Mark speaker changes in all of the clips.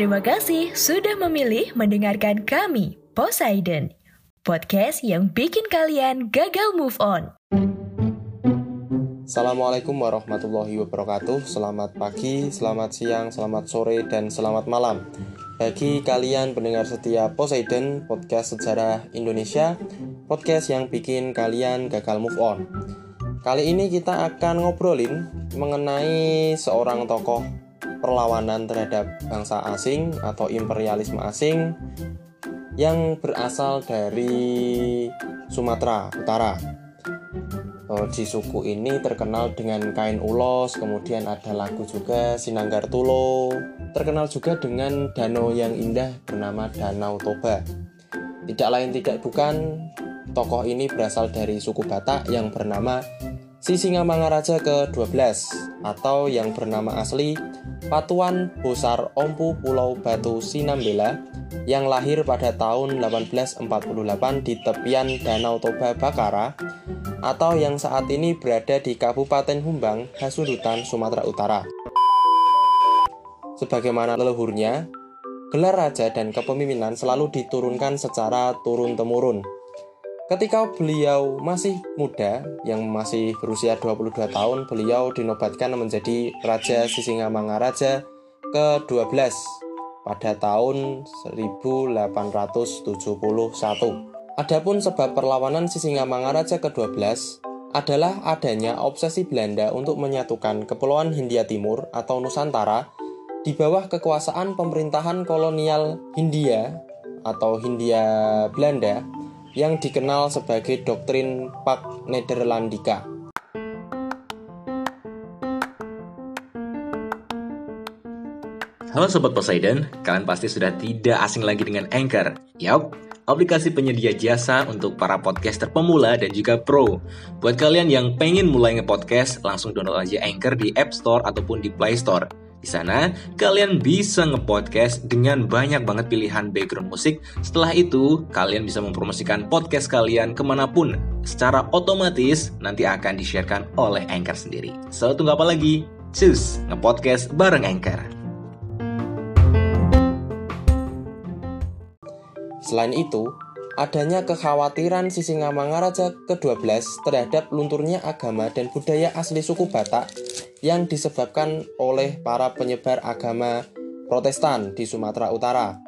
Speaker 1: Terima kasih sudah memilih mendengarkan kami, Poseidon. Podcast yang bikin kalian gagal move on.
Speaker 2: Assalamualaikum warahmatullahi wabarakatuh Selamat pagi, selamat siang, selamat sore, dan selamat malam Bagi kalian pendengar setia Poseidon Podcast Sejarah Indonesia Podcast yang bikin kalian gagal move on Kali ini kita akan ngobrolin mengenai seorang tokoh perlawanan terhadap bangsa asing atau imperialisme asing yang berasal dari Sumatera Utara Oh, di suku ini terkenal dengan kain ulos, kemudian ada lagu juga Sinanggar Tulo, terkenal juga dengan danau yang indah bernama Danau Toba. Tidak lain tidak bukan, tokoh ini berasal dari suku Batak yang bernama Sisingamangaraja ke-12 atau yang bernama asli Patuan Bosar Ompu Pulau Batu Sinambela yang lahir pada tahun 1848 di tepian Danau Toba Bakara atau yang saat ini berada di Kabupaten Humbang, Hasundutan, Sumatera Utara. Sebagaimana leluhurnya, gelar raja dan kepemimpinan selalu diturunkan secara turun-temurun. Ketika beliau masih muda, yang masih berusia 22 tahun, beliau dinobatkan menjadi Raja Sisingamangaraja ke-12 pada tahun 1871. Adapun sebab perlawanan Sisingamangaraja ke-12 adalah adanya obsesi Belanda untuk menyatukan Kepulauan Hindia Timur atau Nusantara di bawah kekuasaan pemerintahan kolonial Hindia atau Hindia Belanda yang dikenal sebagai doktrin Pak Nederlandika.
Speaker 3: Halo Sobat Poseidon, kalian pasti sudah tidak asing lagi dengan Anchor. Yap, aplikasi penyedia jasa untuk para podcaster pemula dan juga pro. Buat kalian yang pengen mulai nge-podcast, langsung download aja Anchor di App Store ataupun di Play Store. Di sana, kalian bisa nge-podcast dengan banyak banget pilihan background musik. Setelah itu, kalian bisa mempromosikan podcast kalian ke mana pun. Secara otomatis, nanti akan di-sharekan oleh Anchor sendiri. So, tunggu apa lagi? Cus, nge-podcast bareng Anchor.
Speaker 2: Selain itu, adanya kekhawatiran Sisingamangaraja ke-12 terhadap lunturnya agama dan budaya asli suku Batak yang disebabkan oleh para penyebar agama Protestan di Sumatera Utara.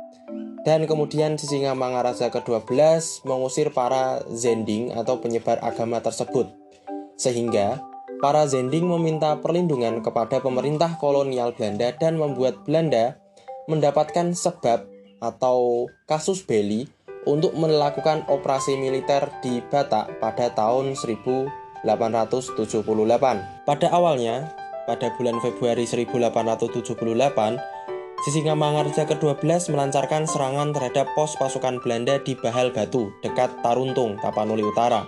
Speaker 2: Dan kemudian Sisingamangaraja ke-12 mengusir para Zending atau penyebar agama tersebut. Sehingga para Zending meminta perlindungan kepada pemerintah kolonial Belanda dan membuat Belanda mendapatkan sebab atau kasus Beli untuk melakukan operasi militer di Batak pada tahun 1878. Pada awalnya, pada bulan Februari 1878, Sisingamangaraja ke-12 melancarkan serangan terhadap pos pasukan Belanda di Bahal Batu, dekat Taruntung, Tapanuli Utara.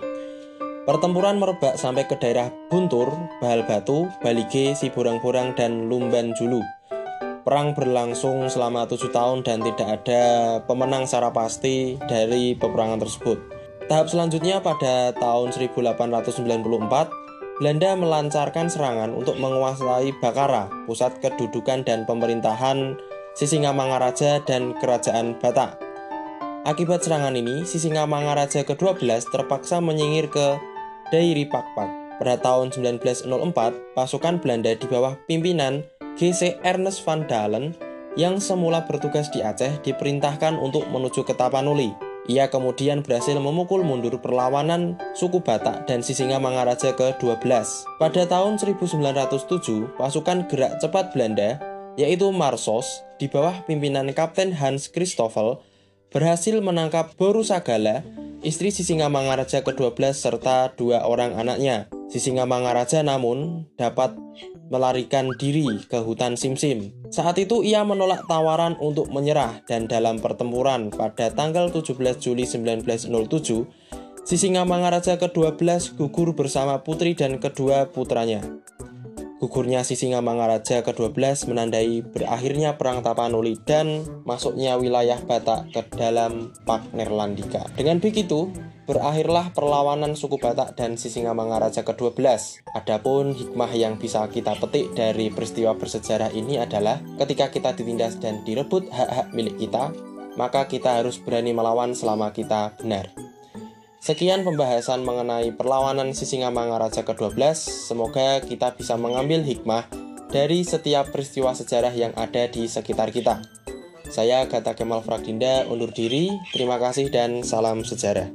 Speaker 2: Pertempuran merebak sampai ke daerah Buntur, Bahal Batu, Balige, Siborang-Borang, dan Lumban Julu. Perang berlangsung selama tujuh tahun dan tidak ada pemenang secara pasti dari peperangan tersebut. Tahap selanjutnya pada tahun 1894, Belanda melancarkan serangan untuk menguasai Bakara, pusat kedudukan dan pemerintahan Sisingamangaraja dan Kerajaan Batak. Akibat serangan ini, Sisingamangaraja ke-12 terpaksa menyingkir ke Dairi Pakpak. Pada tahun 1904, pasukan Belanda di bawah pimpinan GC Ernest van Dalen yang semula bertugas di Aceh diperintahkan untuk menuju ke Tapanuli. Ia kemudian berhasil memukul mundur perlawanan suku Batak dan Sisingamangaraja ke-12. Pada tahun 1907, pasukan gerak cepat Belanda, yaitu Marsos, di bawah pimpinan Kapten Hans Christoffel, berhasil menangkap Boru Sagala, istri Sisingamangaraja ke-12 serta dua orang anaknya. Sisingamangaraja namun dapat melarikan diri ke hutan Simsim. Saat itu ia menolak tawaran untuk menyerah dan dalam pertempuran pada tanggal 17 Juli 1907, Sisingamangaraja ke-12 gugur bersama putri dan kedua putranya. Gugurnya Sisingamangaraja ke-12 menandai berakhirnya Perang Tapanuli dan masuknya wilayah Batak ke dalam Pak Nerlandika. Dengan begitu, berakhirlah perlawanan suku Batak dan Sisingamangaraja ke-12. Adapun hikmah yang bisa kita petik dari peristiwa bersejarah ini adalah ketika kita ditindas dan direbut hak-hak milik kita, maka kita harus berani melawan selama kita benar. Sekian pembahasan mengenai perlawanan Sisingamangaraja ke-12. Semoga kita bisa mengambil hikmah dari setiap peristiwa sejarah yang ada di sekitar kita. Saya Gata Kemal Fragdinda undur diri. Terima kasih dan salam sejarah.